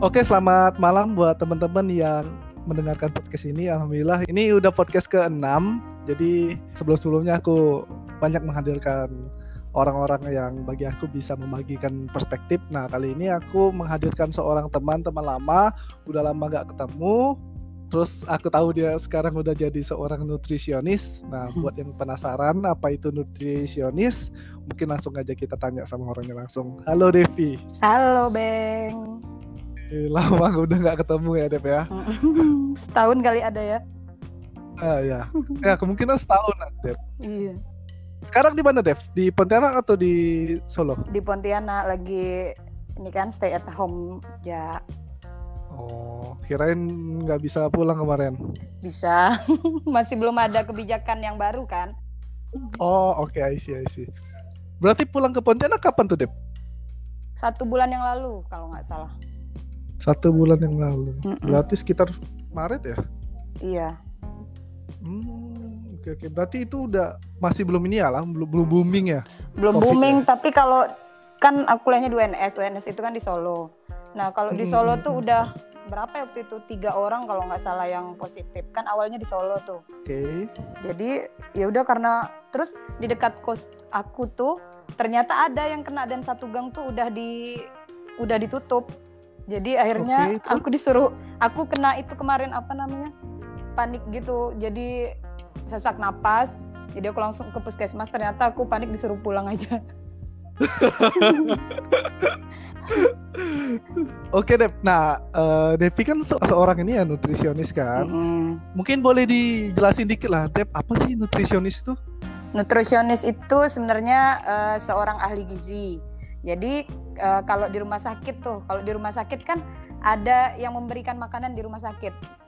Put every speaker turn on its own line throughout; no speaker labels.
Oke, selamat malam buat teman-teman yang mendengarkan podcast ini. Alhamdulillah, ini udah podcast ke-6. Jadi sebelum-sebelumnya aku banyak menghadirkan orang-orang yang bagi aku bisa membagikan perspektif. Nah, kali ini aku menghadirkan seorang teman, teman lama, udah lama gak ketemu. Terus aku tahu dia sekarang udah jadi seorang nutrisionis. Nah, buat yang penasaran apa itu nutrisionis, mungkin langsung aja kita tanya sama orangnya langsung. Halo Devi.
Halo Beng.
Eh, lama udah nggak ketemu ya Dev ya
Setahun kali ada ya.
ah ya ya kemungkinan setahun lah, Dev
Iya.
sekarang di mana Dev di Pontianak atau di Solo
Di Pontianak lagi ini kan stay at home ya
oh kirain nggak bisa pulang kemarin
bisa. Masih belum ada kebijakan yang baru kan?
oh oke I see I see berarti pulang ke Pontianak kapan tuh Dev
Satu bulan yang lalu kalau nggak salah.
Satu bulan yang lalu
Mm-mm.
berarti sekitar Maret ya
Iya.
hmm oke oke berarti itu udah masih belum ini ya lah belum belum booming ya
Belum
Covid
booming
ya?
tapi kalau kan aku kuliahnya di UNS, UNS itu kan di Solo. Nah kalau di. Solo tuh udah berapa ya waktu itu tiga orang kalau nggak salah yang positif kan awalnya di Solo tuh.
oke
jadi ya udah karena terus di dekat kos aku tuh ternyata ada yang kena dan satu gang tuh udah di udah ditutup jadi akhirnya
terus?
aku disuruh aku kena itu kemarin apa namanya panik gitu jadi sesak napas jadi aku langsung ke puskesmas ternyata aku panik disuruh pulang aja
Oke Dev, nah eh, Devi kan se- seorang ini ya nutrisionis kan.
Mm-mm.
Mungkin boleh dijelasin dikit lah, Dev, apa sih nutrisionis itu?
Nutrisionis itu sebenarnya eh, seorang ahli gizi. Jadi eh, kalau di rumah sakit tuh, kalau di rumah sakit kan ada yang memberikan makanan di rumah sakit.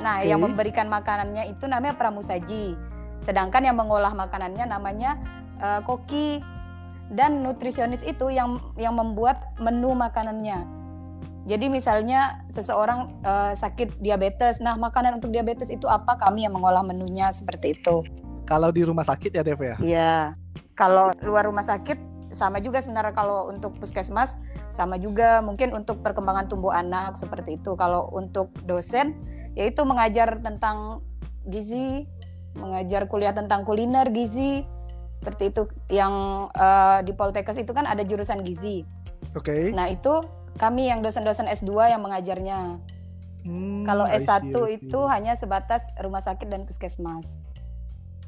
Nah,
Oke.
yang memberikan makanannya itu namanya pramusaji. Sedangkan yang mengolah makanannya namanya eh, koki. Dan nutrisionis itu yang yang membuat menu makanannya. Jadi misalnya seseorang eh, sakit diabetes, nah makanan untuk diabetes itu apa? Kami yang mengolah menunya seperti itu.
Kalau di rumah sakit ya Dev ya?
Iya. Kalau luar rumah sakit sama juga sebenarnya kalau untuk puskesmas sama juga mungkin untuk perkembangan tumbuh anak seperti itu. Kalau untuk dosen yaitu mengajar tentang gizi, mengajar kuliah tentang kuliner gizi seperti itu. Yang eh, di Poltekkes itu kan ada jurusan gizi.
Oke.
Nah, itu kami yang dosen-dosen S2 yang mengajarnya.
Hmm,
Kalau
I see,
S1
I see.
itu hanya sebatas rumah sakit dan puskesmas.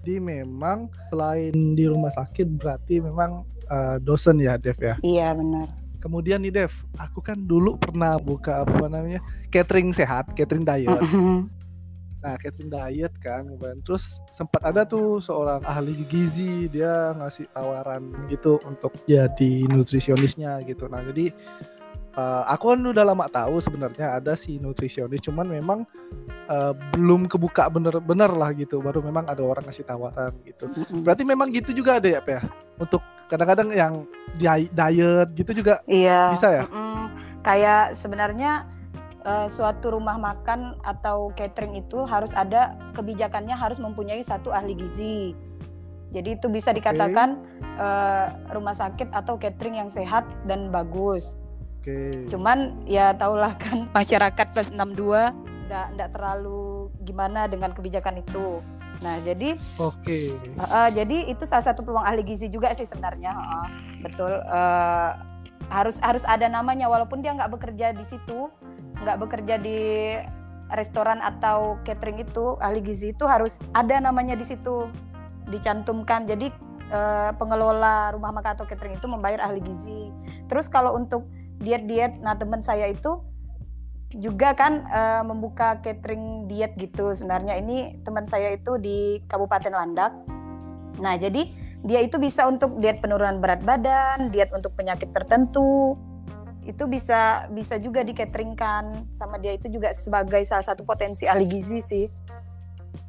Jadi memang selain di rumah sakit berarti memang eh, dosen ya Dev ya.
Iya, benar.
Kemudian nih Dev, aku kan dulu pernah buka apa namanya catering sehat, catering diet. Nah, catering diet kan, kemarin. terus sempat ada tuh seorang ahli gizi dia ngasih tawaran gitu untuk jadi nutrisionisnya gitu. Nah, jadi eh, aku kan udah lama tahu sebenarnya ada si nutrisionis, cuman memang eh, belum kebuka bener-bener lah gitu. Baru memang ada orang ngasih tawaran gitu. Berarti memang gitu juga ada ya, Pak ya? Untuk kadang-kadang yang di- diet gitu juga
Iya.
Bisa ya?
mm-mm. Kayak sebenarnya eh, suatu rumah makan atau catering itu harus ada kebijakannya harus mempunyai satu ahli gizi. Jadi itu bisa dikatakan eh, rumah sakit atau catering yang sehat dan bagus.
Oke.
Cuman ya tahulah kan masyarakat plus 62 nggak nggak terlalu gimana dengan kebijakan itu. Nah jadi
Oke.
Uh, jadi itu salah satu peluang ahli gizi juga sih sebenarnya, uh, betul. Uh, harus harus ada namanya walaupun dia nggak bekerja di situ, nggak bekerja di restoran atau catering itu, ahli gizi itu harus ada namanya di situ dicantumkan. Jadi uh, pengelola rumah makan atau catering itu membayar ahli gizi. Terus kalau untuk diet-diet, nah teman saya itu juga kan eh, membuka catering diet gitu. Sebenarnya ini teman saya itu di Kabupaten Landak. Nah jadi dia itu bisa untuk diet penurunan berat badan diet untuk penyakit tertentu. Itu bisa bisa juga di cateringkan sama dia itu juga sebagai salah satu potensi ahli gizi sih.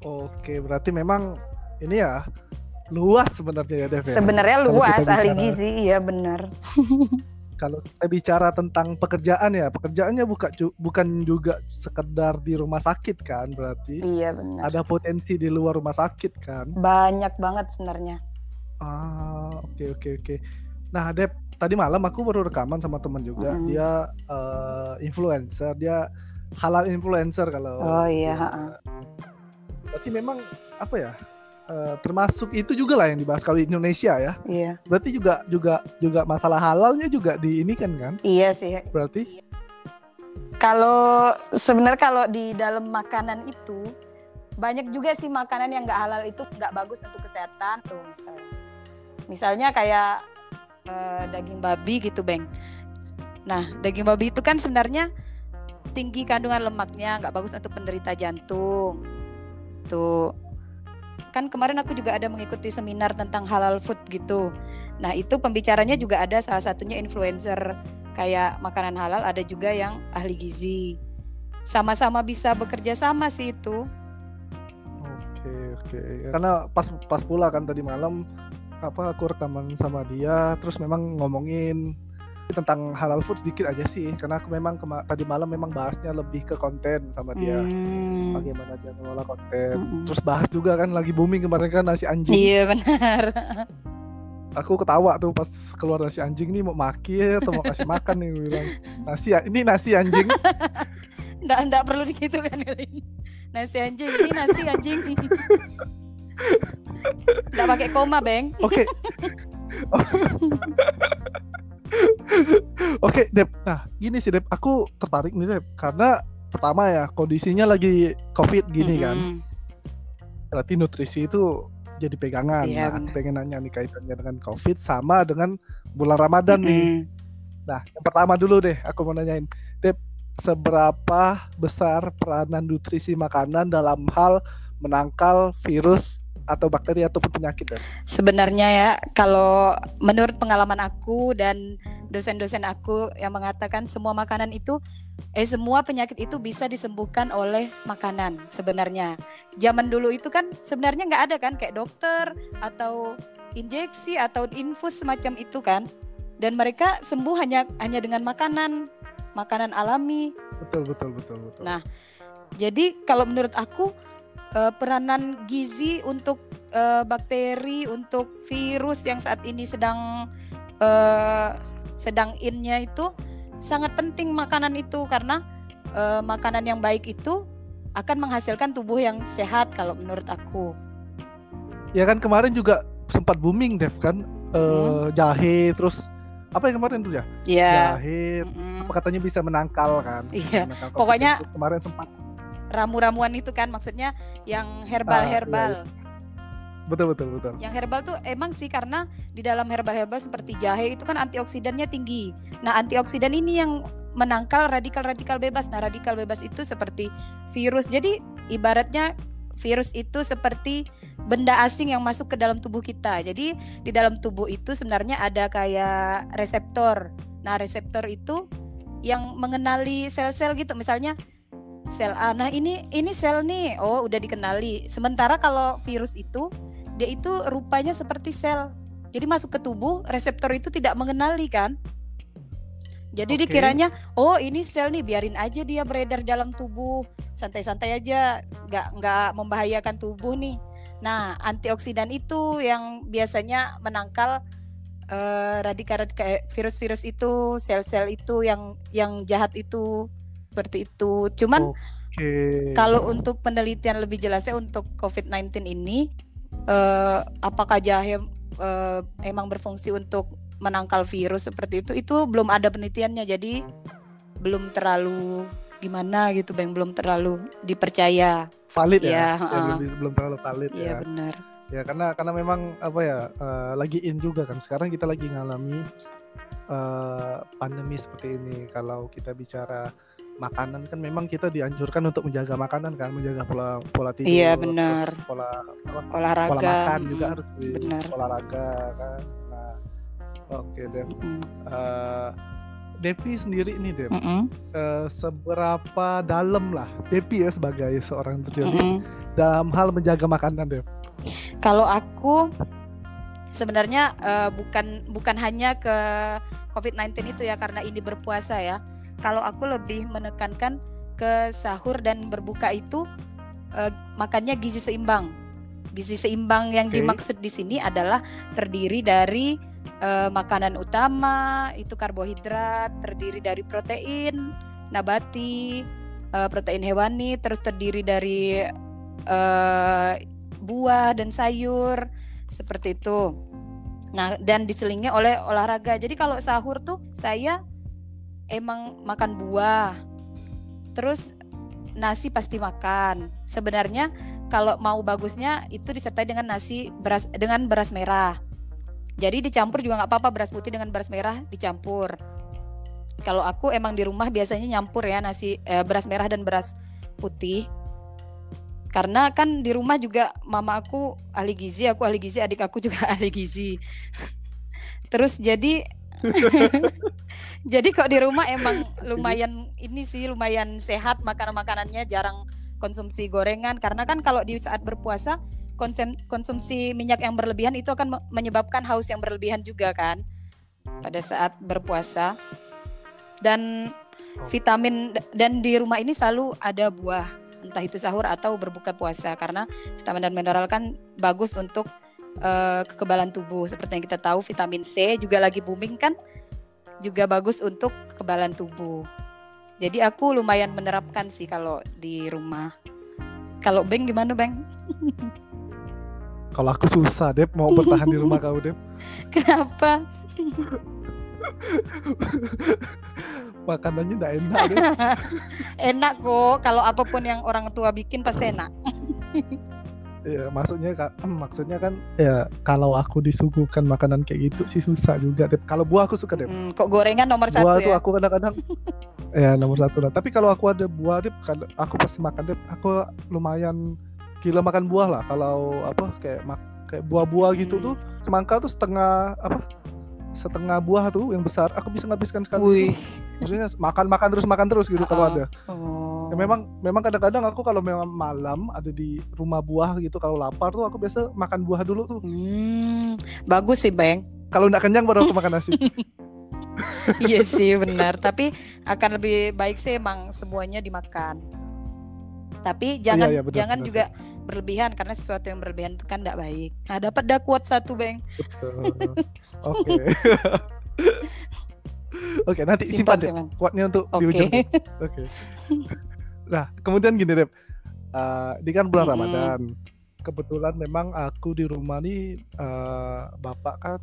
Oke, berarti memang ini ya luas sebenarnya ya Dev ya.
sebenarnya luas ahli gizi iya benar
Kalau kita bicara tentang pekerjaan ya, pekerjaannya buka, bukan juga sekedar di rumah sakit kan berarti.
iya benar
Ada potensi di luar rumah sakit kan.
banyak banget sebenarnya
Ah, oke oke oke. Nah, Dep, tadi malam aku baru rekaman sama teman juga.
Mm-mm.
Dia uh, influencer, dia halal influencer kalau.
Oh iya,
dia-
ha-ha.
Berarti memang apa ya? Uh, termasuk itu juga lah yang dibahas kalau di Indonesia ya.
Iya.
Berarti juga juga juga masalah halalnya juga di ini kan kan?
Iya sih.
Berarti
Kalau sebenarnya kalau di dalam makanan itu banyak juga sih makanan yang nggak halal itu nggak bagus untuk kesehatan tuh misalnya. Misalnya kayak eh, daging babi gitu, Beng. Nah, daging babi itu kan sebenarnya tinggi kandungan lemaknya, nggak bagus untuk penderita jantung. Tuh. Kan kemarin aku juga ada mengikuti seminar tentang halal food gitu. Nah, itu pembicaranya juga ada salah satunya influencer kayak makanan halal ada juga yang ahli gizi sama-sama bisa bekerja sama sih itu
Oke oke. Karena pas pas pula kan tadi malam apa aku rekaman sama dia, terus memang ngomongin tentang halal food sedikit aja sih, karena aku memang kema- tadi malam memang bahasnya lebih ke konten sama dia,
Hmm.
bagaimana dia mengelola konten.
Mm-mm.
Terus bahas juga kan lagi booming kemarin kan nasi anjing.
iya benar
Aku ketawa tuh pas keluar nasi anjing nih mau maki atau mau kasih makan nih bilang nasi ini nasi anjing.
nggak nggak perlu gitu kan nasi anjing ini nasi anjing nggak pakai koma beng
Oke. Oke, Dep. Nah, gini sih, Dep. Aku tertarik nih, Dep. Karena pertama ya, kondisinya lagi COVID gini kan.
Mm-mm.
Berarti nutrisi itu jadi pegangan.
Iya,
nah, aku pengen nanya nih kaitannya dengan COVID sama dengan bulan Ramadan nih.
Mm-mm.
Nah, yang pertama dulu deh, aku mau nanyain, Dep, seberapa besar peranan nutrisi makanan dalam hal menangkal virus atau bakteri ataupun penyakit, Dep?
sebenarnya ya kalau menurut pengalaman aku dan dosen-dosen aku yang mengatakan semua makanan itu eh semua penyakit itu bisa disembuhkan oleh makanan sebenarnya zaman dulu itu kan sebenarnya nggak ada kan kayak dokter atau injeksi atau infus semacam itu kan dan mereka sembuh hanya hanya dengan makanan makanan alami
Betul, betul, betul, betul.
Nah, Jadi kalau menurut aku eh, peranan gizi untuk eh, bakteri, untuk virus yang saat ini sedang eh, sedang innya itu sangat penting makanan itu karena eh, makanan yang baik itu akan menghasilkan tubuh yang sehat kalau menurut aku.
Ya kan kemarin juga sempat booming Dev kan eh,
Hmm.
jahe terus apa yang kemarin tuh ya?
Iya.
Jahe
Mm-mm.
apa katanya bisa menangkal kan?
Iya.
Menangkal
Pokoknya-
itu kemarin sempat
Ramu-ramuan itu kan maksudnya yang
Ah, iya,
herbal-herbal.
betul betul betul.
Yang herbal tuh emang sih karena di dalam herbal-herbal seperti jahe itu kan antioksidannya tinggi. Nah, antioksidan ini yang menangkal radikal-radikal bebas. Nah, radikal bebas itu seperti virus. Jadi ibaratnya virus itu seperti benda asing yang masuk ke dalam tubuh kita. Jadi di dalam tubuh itu sebenarnya ada kayak reseptor. Nah, reseptor itu yang mengenali sel-sel gitu. Misalnya sel A. Nah, ini ini sel nih. Oh, udah dikenali. Sementara kalau virus itu dia itu rupanya seperti sel. Jadi masuk ke tubuh, reseptor itu tidak mengenali kan? Jadi
Oke.
dikiranya, oh ini sel nih, biarin aja dia beredar dalam tubuh, santai-santai aja, nggak nggak membahayakan tubuh nih. Nah, antioksidan itu yang biasanya menangkal eh, radikal-radikal eh, virus-virus itu, sel-sel itu yang yang jahat itu, seperti itu. Cuman
Oke.
kalau untuk penelitian lebih jelasnya untuk COVID-19 ini, eh, apakah jahe eh, emang berfungsi untuk menangkal virus seperti itu? Itu belum ada penelitiannya, jadi belum terlalu gimana gitu, bang, belum terlalu dipercaya.
valid ya, Ya, belum, belum terlalu valid
Iya
ya.
benar.
Ya karena karena memang apa ya eh, lagi in juga kan sekarang kita lagi ngalami eh, pandemi seperti ini. Kalau kita bicara makanan kan memang kita dianjurkan untuk menjaga makanan kan, menjaga pola pola tidur,
Iya benar.
pola apa,
Olahraga.
pola makan juga harus di
benar.
olahraga kan. Nah, oke Dev.
mm,
Eh, Devi sendiri nih Dev,
mm,
eh, seberapa dalam lah Devi ya sebagai seorang nutrisionis
mm.
dalam hal menjaga makanan Dev.
Kalau aku sebenarnya eh, bukan bukan hanya ke COVID-19 itu ya karena ini berpuasa ya. Kalau aku lebih menekankan ke sahur dan berbuka itu eh, makannya gizi seimbang. Gizi seimbang yang
Oke.
dimaksud di sini adalah terdiri dari uh, makanan utama itu karbohidrat terdiri dari protein nabati, uh, protein hewani, terus terdiri dari uh, buah dan sayur seperti itu. Nah, dan diselingi oleh olahraga. Jadi kalau sahur tuh saya emang makan buah. Terus nasi pasti makan. Sebenarnya kalau mau bagusnya itu disertai dengan nasi beras dengan beras merah. Jadi dicampur juga nggak apa-apa beras putih dengan beras merah dicampur. Kalau aku emang di rumah biasanya nyampur ya nasi eh, beras merah dan beras putih karena kan di rumah juga mama aku ahli gizi aku ahli gizi adik aku juga ahli gizi terus jadi jadi kok di rumah emang lumayan ini sih lumayan sehat makanan makanannya jarang konsumsi gorengan. Karena kan kalau di saat berpuasa konsum konsumsi minyak yang berlebihan itu akan menyebabkan haus yang berlebihan juga kan pada saat berpuasa. Dan oh. vitamin dan di rumah ini selalu ada buah. Entah itu sahur atau berbuka puasa. Karena vitamin dan mineral kan bagus untuk uh, kekebalan tubuh. Seperti yang kita tahu vitamin C juga lagi booming kan? Juga bagus untuk kekebalan tubuh. Jadi aku lumayan menerapkan sih kalau di rumah. Kalau Beng gimana Beng?
Kalau aku susah Dep mau bertahan di rumah kau Dep.
Kenapa?
Makanannya tidak enak deh.
enak kok. Kalau apa pun yang orang tua bikin pasti enak
ya maksudnya maksudnya kan ya kalau aku disuguhkan makanan kayak gitu sih susah juga deh kalau buah aku suka deh
hmm, kok gorengan nomor
buah
satu
buah
ya?
tuh aku kadang-kadang ya nomor satu lah. Tapi kalau aku ada buah deh aku pasti makan deh aku lumayan gila makan buah lah. Kalau apa kayak kayak buah-buah gitu hmm. tuh semangka tuh setengah apa setengah buah tuh yang besar aku bisa ngabiskan sekali. Wih. maksudnya makan makan terus makan terus gitu uh, kalau ada. Oh. ya memang memang kadang-kadang aku kalau memang malam ada di rumah buah gitu kalau lapar tuh aku biasa makan buah dulu tuh.
Hmm, bagus sih bang
kalau nggak kenyang baru aku makan nasi.
Iya sih benar. Tapi akan lebih baik sih emang semuanya dimakan. Tapi jangan iya, iya, benar, jangan benar. juga berlebihan karena sesuatu yang berlebihan itu kan tidak baik. Nah, dapat dah kuat satu, Bang.
Oke. Oke, nanti simpan, simpan deh kuatnya untuk okay. di ujung. Oke. Okay. Nah, kemudian gini deh. Uh, di kan bulan mm -hmm. Ramadan. Kebetulan memang aku di rumah nih uh, bapak kan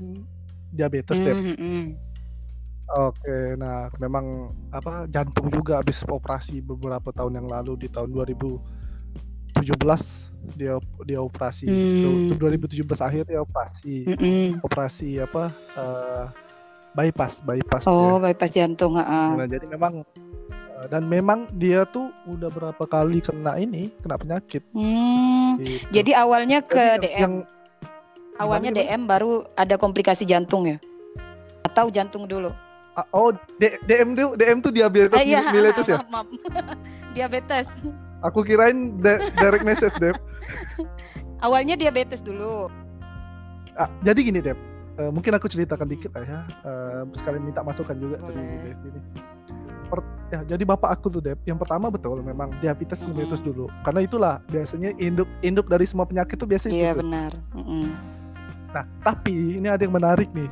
diabetes mm -hmm. deh. Oke, nah memang apa jantung juga habis operasi beberapa tahun yang lalu di tahun 2017 dia dia operasi hmm. 2017 akhir dia operasi mm -mm. operasi apa uh, bypass bypass
oh dia. bypass jantung uh.
nah jadi memang uh, dan memang dia tuh udah berapa kali kena ini kena penyakit
hmm. gitu. jadi awalnya ke jadi DM yang, awalnya gimana, DM baru ada komplikasi jantung ya atau jantung dulu
uh, oh D, DM tuh DM tuh diabetes uh, iya, miletus ya maaf, maaf.
diabetes
Aku kirain direct message, Dep.
Awalnya diabetes dulu.
Ah, jadi gini, Dep. Uh, mungkin aku ceritakan dikit lah ya. Uh, sekalian minta masukan juga Boleh. dari Dep ini. Per, ya, jadi bapak aku tuh, Dep. Yang pertama betul memang diabetes mm -hmm. dulu. Karena itulah biasanya induk induk dari semua penyakit itu biasanya
Iya, benar. Mm -hmm.
Nah, tapi ini ada yang menarik nih.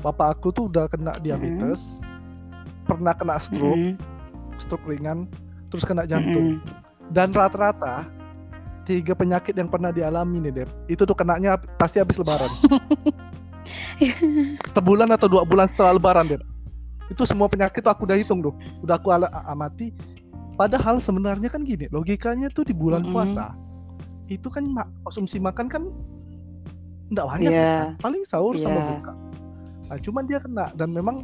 Bapak aku tuh udah kena diabetes, mm -hmm. pernah kena stroke, mm -hmm. stroke ringan, terus kena jantung. Mm -hmm dan rata-rata tiga penyakit yang pernah dialami nih Dep itu tuh kenanya pasti habis lebaran sebulan atau dua bulan setelah lebaran Dep itu semua penyakit tuh aku udah hitung tuh udah aku amati padahal sebenarnya kan gini logikanya tuh di bulan mm -hmm. puasa itu kan mak konsumsi makan kan enggak banyak yeah. kan? paling sahur yeah. sama iya. buka nah, cuman dia kena dan memang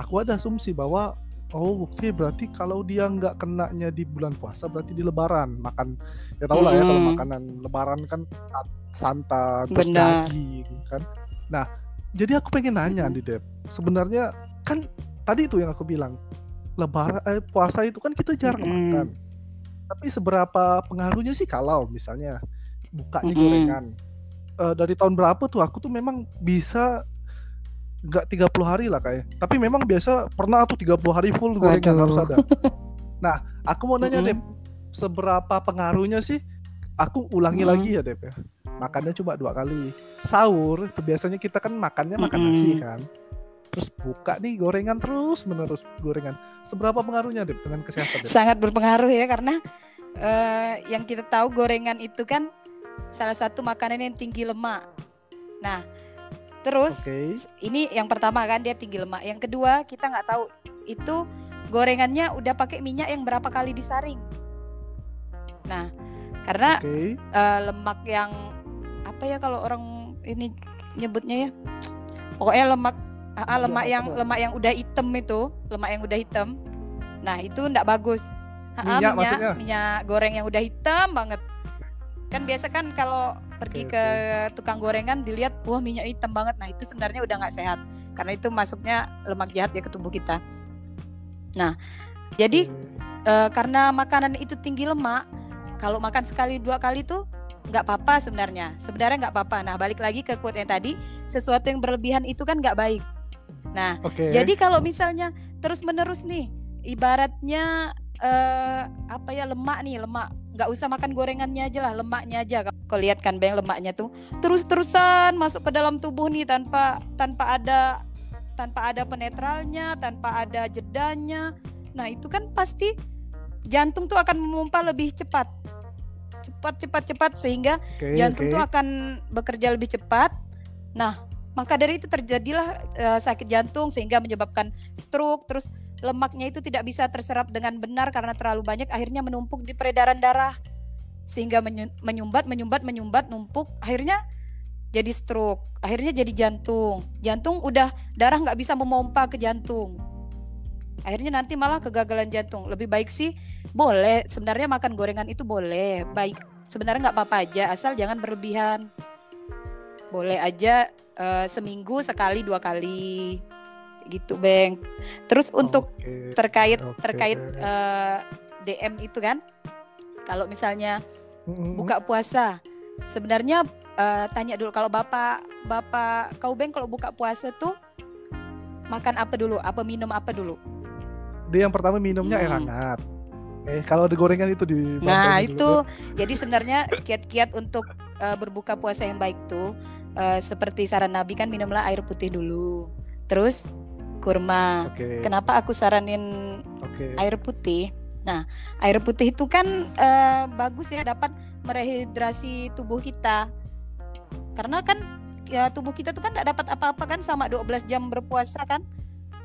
aku ada asumsi bahwa Oh oke okay. berarti kalau dia nggak kenanya di bulan puasa berarti di Lebaran makan ya tau lah hmm. ya kalau makanan Lebaran kan santan terus daging kan. Nah jadi aku pengen nanya hmm. di Dep sebenarnya kan tadi itu yang aku bilang Lebaran eh, puasa itu kan kita jarang hmm. makan. Tapi seberapa pengaruhnya sih kalau misalnya bukanya hmm. gorengan uh, dari tahun berapa tuh aku tuh memang bisa nggak 30 hari lah kayak. Tapi memang biasa pernah tuh 30 hari full gorengan harus ada. Nah, aku mau nanya mm -hmm. Dep, seberapa pengaruhnya sih? Aku ulangi mm -hmm. lagi ya Dep ya. makannya cuma dua kali sahur biasanya kita kan makannya makan
Mm-mm.
nasi kan terus buka nih gorengan terus menerus gorengan seberapa pengaruhnya Dep, dengan kesehatan Dep?
sangat berpengaruh ya karena eh, yang kita tahu gorengan itu kan salah satu makanan yang tinggi lemak. Nah, terus
Oke.
ini yang pertama kan dia tinggi lemak. Yang kedua kita nggak tahu itu gorengannya udah pakai minyak yang berapa kali disaring. Nah, karena
Oke.
eh, lemak yang apa ya kalau orang ini nyebutnya ya, pokoknya lemak ah, ah, lemak
Apa,
yang
apa?
lemak yang udah hitam itu, lemak yang udah hitam. Nah itu ndak bagus. Ah, ah,
Minyak
minyak,
maksudnya?
minyak goreng yang udah hitam banget. Kan biasa kan kalau pergi
Oke,
ke tukang gorengan dilihat wah minyak hitam banget. Nah itu sebenarnya udah nggak sehat karena itu masuknya lemak jahat ya ke tubuh kita. Nah jadi eh, karena makanan itu tinggi lemak, kalau makan sekali dua kali tuh nggak apa-apa sebenarnya. Sebenarnya nggak apa-apa. Nah balik lagi ke quote yang tadi, sesuatu yang berlebihan itu kan nggak baik. Nah
Oke.
jadi kalau misalnya terus menerus nih, ibaratnya eh, apa ya lemak nih lemak, nggak usah makan gorengannya aja lah, lemaknya aja. Kau lihat kan bang lemaknya tuh terus-terusan masuk ke dalam tubuh nih tanpa tanpa ada tanpa ada penetralnya, tanpa ada jedanya. Nah itu kan pasti jantung tuh akan memompa lebih cepat, cepat cepat cepat sehingga
Oke,
jantung
oke.
tuh akan bekerja lebih cepat. Nah, maka dari itu terjadilah eh, sakit jantung sehingga menyebabkan stroke. Terus lemaknya itu tidak bisa terserap dengan benar karena terlalu banyak, akhirnya menumpuk di peredaran darah sehingga menyu- menyumbat, menyumbat, menyumbat, numpuk. Akhirnya jadi stroke. Akhirnya jadi jantung. Jantung udah darah nggak bisa memompa ke jantung. Akhirnya nanti malah kegagalan jantung. Lebih baik sih boleh. Sebenarnya makan gorengan itu boleh. Baik sebenarnya nggak apa-apa aja asal jangan berlebihan boleh aja eh, seminggu sekali dua kali gitu beng terus untuk
Oke,
terkait
oke.
terkait eh, DM itu kan kalau misalnya
Mm-mm.
buka puasa sebenarnya eh, tanya dulu kalau bapak bapak kau beng kalau buka puasa tuh makan apa dulu? Apa minum apa dulu?
Dia yang pertama minumnya air
Hmm.
hangat. Eh kalau ada gorengan itu di
Nah itu
dulu,
jadi sebenarnya kiat-kiat untuk eh, berbuka puasa yang baik tuh eh, seperti saran Nabi kan minumlah air putih dulu, terus kurma.
Oke
Kenapa aku saranin
oke
air putih? Nah air putih itu kan eh, bagus ya dapat merehidrasi tubuh kita, karena kan ya, tubuh kita tuh kan tidak dapat apa-apa kan sama 12 jam berpuasa kan,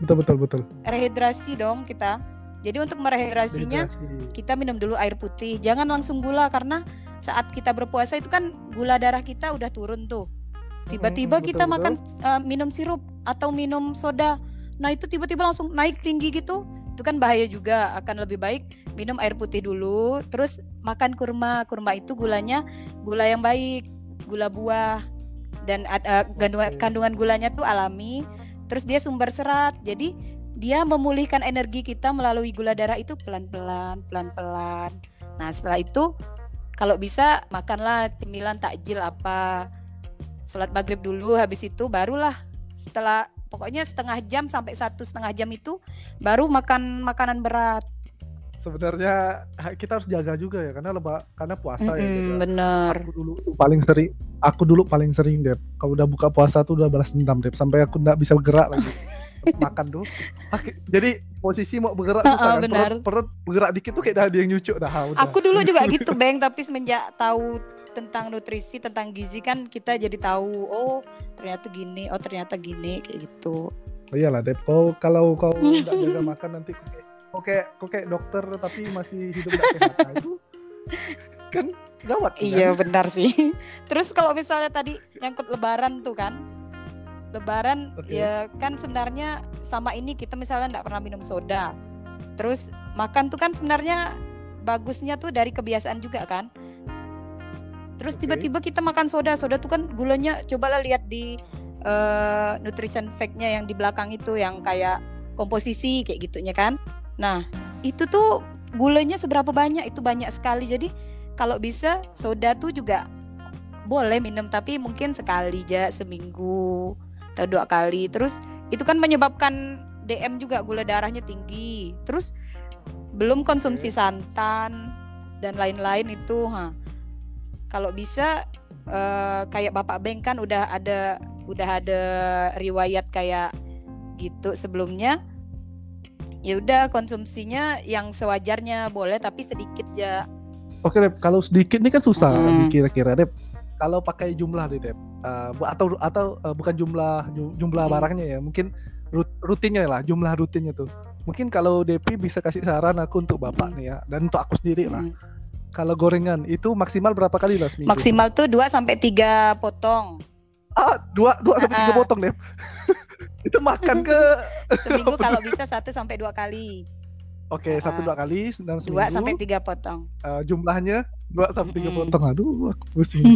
betul betul betul
rehidrasi dong kita. Jadi untuk merehidrasinya
Dehidrasi.
kita minum dulu air putih. Jangan langsung gula karena saat kita berpuasa itu kan gula darah kita udah turun tuh. Tiba-tiba
Mm,
kita
betul,
makan uh, minum sirup atau minum soda. Nah, itu tiba-tiba langsung naik tinggi gitu. Itu kan bahaya juga. Akan lebih baik minum air putih dulu, terus makan kurma. Kurma itu gulanya gula yang baik, gula buah dan ada kandungan
Oke.
kandungan gulanya tuh alami. Terus dia sumber serat. Jadi dia memulihkan energi kita melalui gula darah itu pelan-pelan, pelan-pelan. Nah, setelah itu kalau bisa makanlah cemilan takjil apa. Sholat maghrib dulu, habis itu barulah setelah pokoknya setengah jam sampai satu setengah jam itu baru makan makanan berat.
sebenarnya kita harus jaga juga ya karena leba karena puasa ya
Mm-mm,
Dep, ya.
bener.
aku dulu paling sering aku dulu paling sering deh kalau udah buka puasa tuh udah balas dendam deh sampai aku nggak bisa gerak lagi makan tuh jadi posisi mau bergerak kan
benar.
perut, perut bergerak dikit tuh kayak ada yang nyucuk dah udah.
Aku dulu juga gitu, Bang, tapi semenjak tahu tentang nutrisi, tentang gizi kan kita jadi tahu, oh ternyata gini, oh ternyata gini kayak gitu.
Oh iyalah Dep, kau kalau kau nggak jaga makan nanti kau kayak kau kayak kau kayak dokter tapi masih hidup nggak sehat Nah, itu kan gawat tuh
Iya
kan?
benar sih. Terus kalau misalnya tadi nyangkut lebaran tuh kan. Lebaran
Oke.
ya kan sebenarnya sama ini kita misalnya nggak pernah minum soda. Terus makan tuh kan sebenarnya bagusnya tuh dari kebiasaan juga kan. Terus tiba-tiba kita makan soda, soda tuh kan gulanya cobalah lihat di eh, nutrition fact-nya yang di belakang itu yang kayak komposisi kayak gitunya kan. Nah, itu tuh gulanya seberapa banyak? Itu banyak sekali. Jadi kalau bisa soda tuh juga boleh minum tapi mungkin sekali aja seminggu atau dua kali terus itu kan menyebabkan DM juga gula darahnya tinggi terus belum konsumsi santan dan lain-lain itu ha kalau bisa uh, kayak Bapak Beng kan udah ada udah ada riwayat kayak gitu sebelumnya. Ya udah konsumsinya yang sewajarnya boleh tapi sedikit ya.
Oke deh kalau sedikit ini kan susah hmm. kira-kira deh kalau pakai jumlah deh deh uh, atau atau uh, bukan jumlah jumlah hmm. barangnya ya mungkin rutinnya lah jumlah rutinnya tuh. Mungkin kalau Depi bisa kasih saran aku untuk bapak hmm. nih ya dan untuk aku sendiri lah. Hmm kalau gorengan itu maksimal berapa kali lah seminggu?
Maksimal tuh 2 sampai 3 potong.
Ah, 2 2 sampai 3 potong deh. itu makan ke
seminggu kalau bisa 1 sampai 2 kali.
Oke, okay, satu dua kali
dalam seminggu. 2 sampai 3 potong.
Uh, jumlahnya 2 sampai 3 hmm. potong. Aduh, aku pusing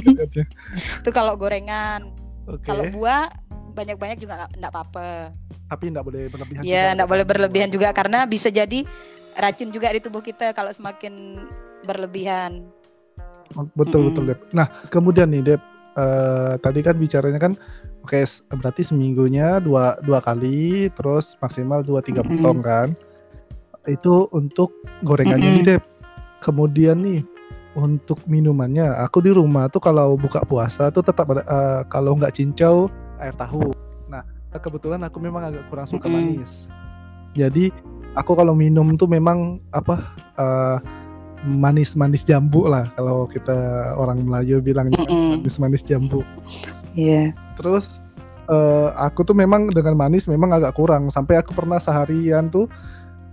Itu kalau gorengan. Okay. Kalau buah banyak-banyak juga enggak apa-apa.
Tapi enggak boleh berlebihan.
Iya, enggak boleh berlebihan juga karena bisa jadi racun juga di tubuh kita kalau semakin berlebihan.
Betul mm-hmm. betul Dep. Nah kemudian nih Dep, uh, tadi kan bicaranya kan oke okay, berarti seminggunya dua dua kali, terus maksimal dua tiga mm-hmm. potong kan? Itu untuk gorengannya mm-hmm. nih Dep. Kemudian nih untuk minumannya, aku di rumah tuh kalau buka puasa tuh tetap ada uh, kalau nggak cincau air tahu. Nah kebetulan aku memang agak kurang suka mm-hmm. manis. Jadi aku kalau minum tuh memang apa uh, manis-manis jambu lah kalau kita orang Melayu bilang manis-manis jambu.
Iya. Yeah.
Terus uh, aku tuh memang dengan manis memang agak kurang sampai aku pernah seharian tuh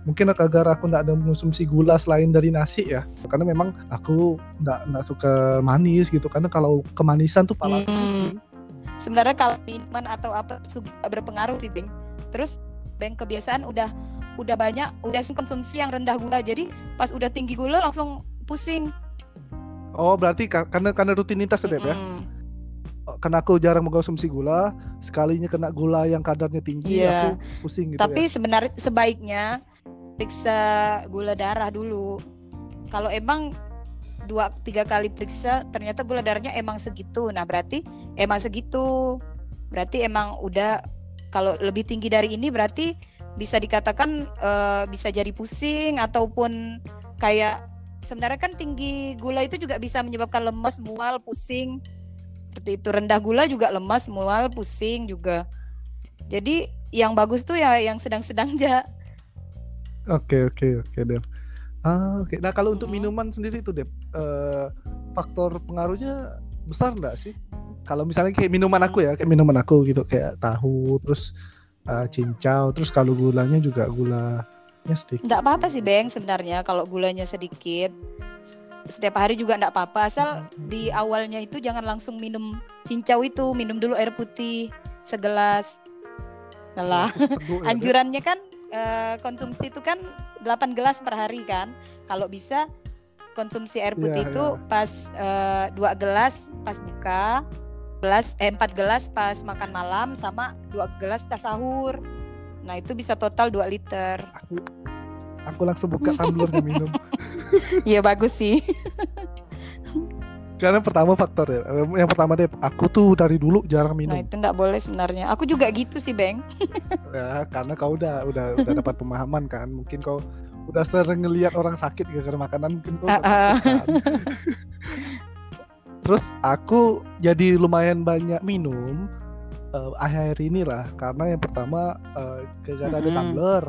mungkin agar aku tidak ada mengonsumsi gula selain dari nasi ya karena memang aku tidak nggak suka manis gitu karena kalau kemanisan tuh pala hmm.
sebenarnya kalau minuman atau apa juga berpengaruh sih Bing terus Beng kebiasaan udah udah banyak udah konsumsi yang rendah gula jadi pas udah tinggi gula langsung pusing
oh berarti karena karena rutinitas mm -hmm. ya karena aku jarang mengkonsumsi gula sekalinya kena gula yang kadarnya tinggi yeah. aku pusing gitu
tapi
ya.
sebenarnya sebaiknya periksa gula darah dulu kalau emang dua tiga kali periksa ternyata gula darahnya emang segitu nah berarti emang segitu berarti emang udah kalau lebih tinggi dari ini berarti bisa dikatakan uh, bisa jadi pusing ataupun kayak sebenarnya kan tinggi gula itu juga bisa menyebabkan lemas, mual, pusing. Seperti itu rendah gula juga lemas, mual, pusing juga. Jadi yang bagus tuh ya yang sedang-sedang aja.
Oke oke oke Dev. Ah oke. Nah kalau untuk minuman sendiri tuh Dev, uh, faktor pengaruhnya besar enggak sih? Kalau misalnya kayak minuman aku ya, kayak minuman aku gitu kayak tahu terus uh, cincau terus kalau gulanya juga gulanya sedikit
Enggak apa-apa sih Beng sebenarnya. Kalau gulanya sedikit setiap hari juga enggak apa-apa. Asal di awalnya itu jangan langsung minum cincau itu. Minum dulu air putih segelas. Lah ya, anjurannya kan uh, konsumsi itu kan 8 gelas per hari kan. Kalau bisa konsumsi air putih yeah, itu yeah. pas uh, dua gelas pas buka gelas eh 4 gelas pas makan malam sama dua gelas pas sahur. Nah, itu bisa total 2 liter.
Aku aku langsung buka tumblernya minum.
Iya bagus sih.
Karena pertama faktor ya. Yang pertama deh, aku tuh dari dulu jarang minum.
Nah, itu enggak boleh sebenarnya. Aku juga gitu sih, Beng.
ya, karena kau udah udah udah dapat pemahaman kan. Mungkin kau udah sering ngelihat orang sakit gara-gara makanan mungkin kau uh, uh terus aku jadi lumayan banyak minum uh, akhir ini lah. Karena yang pertama uh, gara ada tumbler.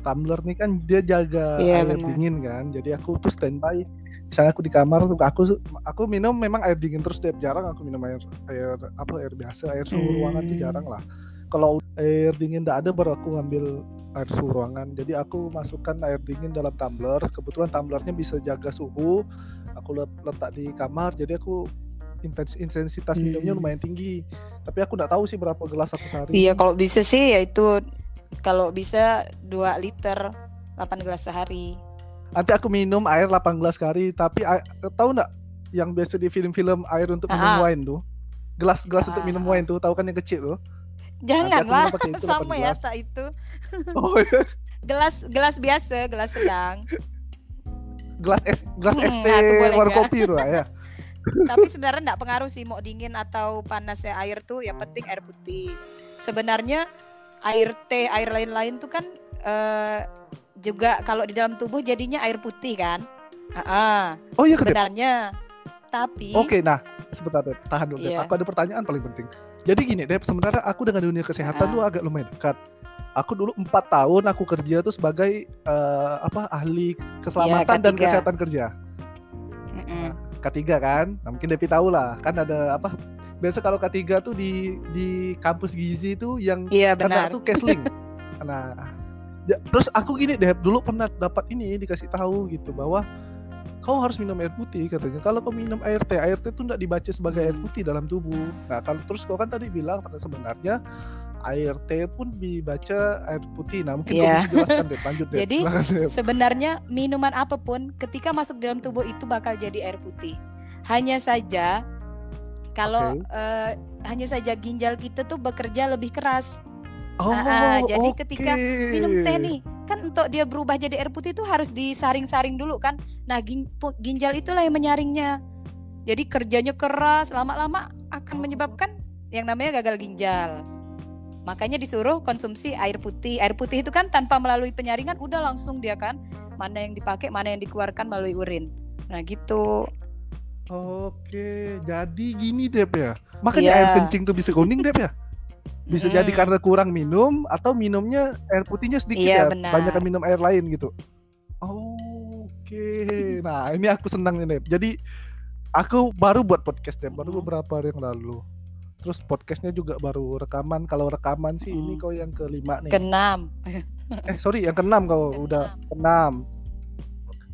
Tumbler nih kan dia jaga yeah, air bener. dingin kan. Jadi aku tuh standby. Misalnya aku di kamar tuh aku aku minum memang air dingin terus tiap jarang aku minum air air apa air biasa air suhu hmm. ruangan tuh jarang lah. Kalau air dingin tidak ada baru aku ngambil air suhu ruangan. Jadi aku masukkan air dingin dalam tumbler. Kebetulan tumblernya bisa jaga suhu aku letak di kamar jadi aku intens intensitas hmm. minumnya lumayan tinggi. Tapi aku nggak tahu sih berapa gelas aku sehari.
Iya kalau bisa sih ya itu kalau bisa 2 liter 8 gelas sehari.
Nanti aku minum air 8 gelas sehari tapi tahu nggak yang biasa di film-film air untuk minum wine tuh? Gelas-gelas untuk minum wine tuh tahu kan yang kecil tuh?
Janganlah sama ya saat itu. Oh, iya. gelas gelas biasa gelas sedang
gelas es gelas es teh nah, warna kopi tuh ya
tapi sebenarnya enggak pengaruh sih mau dingin atau panasnya air tuh yang penting air putih sebenarnya air teh air lain-lain tuh kan uh, juga kalau di dalam tubuh jadinya air putih kan uh -uh.
oh iya
sebenarnya tapi
oke okay, nah sebentar deh, tahan dulu.
Iya.
Aku ada pertanyaan paling penting. Jadi gini, Dep, sebenarnya aku dengan dunia kesehatan
Ah.
tuh agak lumayan dekat. Aku dulu empat tahun aku kerja tuh sebagai eh, apa ahli keselamatan dan
K3.
kesehatan kerja.
Mm-mm.
K3 kan? Nah, mungkin Depi tahu lah, kan ada apa? Biasa kalau K3 tuh di di kampus gizi itu yang
Iya
kena
benar.
tuh Kesling. nah, ya, terus aku gini deh, dulu pernah dapat ini dikasih tahu gitu bahwa kau harus minum air putih katanya. Kalau kau minum air teh, air teh itu tidak dibaca sebagai air
Hmm.
putih dalam tubuh. Nah, kalau terus kau kan tadi bilang karena sebenarnya air teh pun dibaca air putih. Nah, mungkin
Iya.
bisa jelaskan deh, lanjut deh.
Jadi,
Dep.
Sebenarnya minuman apa pun ketika masuk dalam tubuh itu bakal jadi air putih. Hanya saja kalau
Oke.
eh, hanya saja ginjal kita tuh bekerja lebih keras.
Oh,
ah, jadi ketika. Minum teh nih, kan untuk dia berubah jadi air putih itu harus disaring-saring dulu kan. Nah, gin- ginjal itulah yang menyaringnya. Jadi kerjanya keras, lama-lama akan menyebabkan yang namanya gagal ginjal. Makanya disuruh konsumsi air putih. Air putih itu kan tanpa melalui penyaringan udah langsung dia kan mana yang dipakai, mana yang dikeluarkan melalui urin. Nah, gitu.
Oke, jadi gini Dep ya. Makanya
Iya.
air kencing tuh bisa kuning Dep ya. Bisa
Mm-mm.
jadi karena kurang minum atau minumnya air putihnya sedikit
Iya,
ya,
benar.
banyak minum air lain gitu. Oke, nah ini aku senang nih Dep. Jadi aku baru buat podcast Dep, baru
Mm.
beberapa hari yang lalu. Terus podcastnya juga baru rekaman. Kalau rekaman sih ini
Mm.
kau yang kelima nih.
Keenam.
eh sorry, yang keenam kau udah keenam.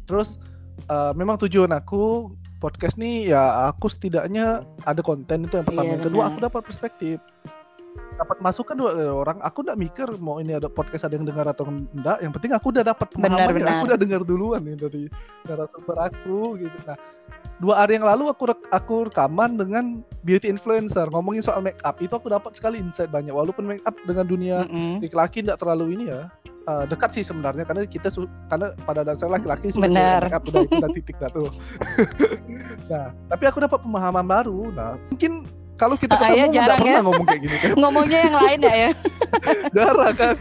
Terus eh, memang tujuan aku podcast nih ya aku setidaknya ada konten itu yang pertama.
Iya,
yang kedua
benar.
aku dapat perspektif. Dapat masukan dari orang. Aku nggak mikir mau ini ada podcast ada yang dengar atau enggak. Yang penting aku udah dapat pemahaman.
benar.
Aku udah dengar duluan nih dari narasumber aku gitu. Nah, dua hari yang lalu aku rek- aku rekaman dengan beauty influencer ngomongin soal make up. Itu aku dapat sekali insight banyak. Walaupun make up dengan dunia
Mm-mm.
laki-laki tidak terlalu ini ya eh, dekat sih sebenarnya karena kita su- karena pada dasarnya laki-laki
Benar.
make up udah itu udah titik dah tuh. nah, tapi aku dapat pemahaman baru. Nah, mungkin kalau kita ketemu
ya,
nggak
jarang ya.
ngomong kayak gini kan.
Ngomongnya yang lain ya ya.
Darah kan.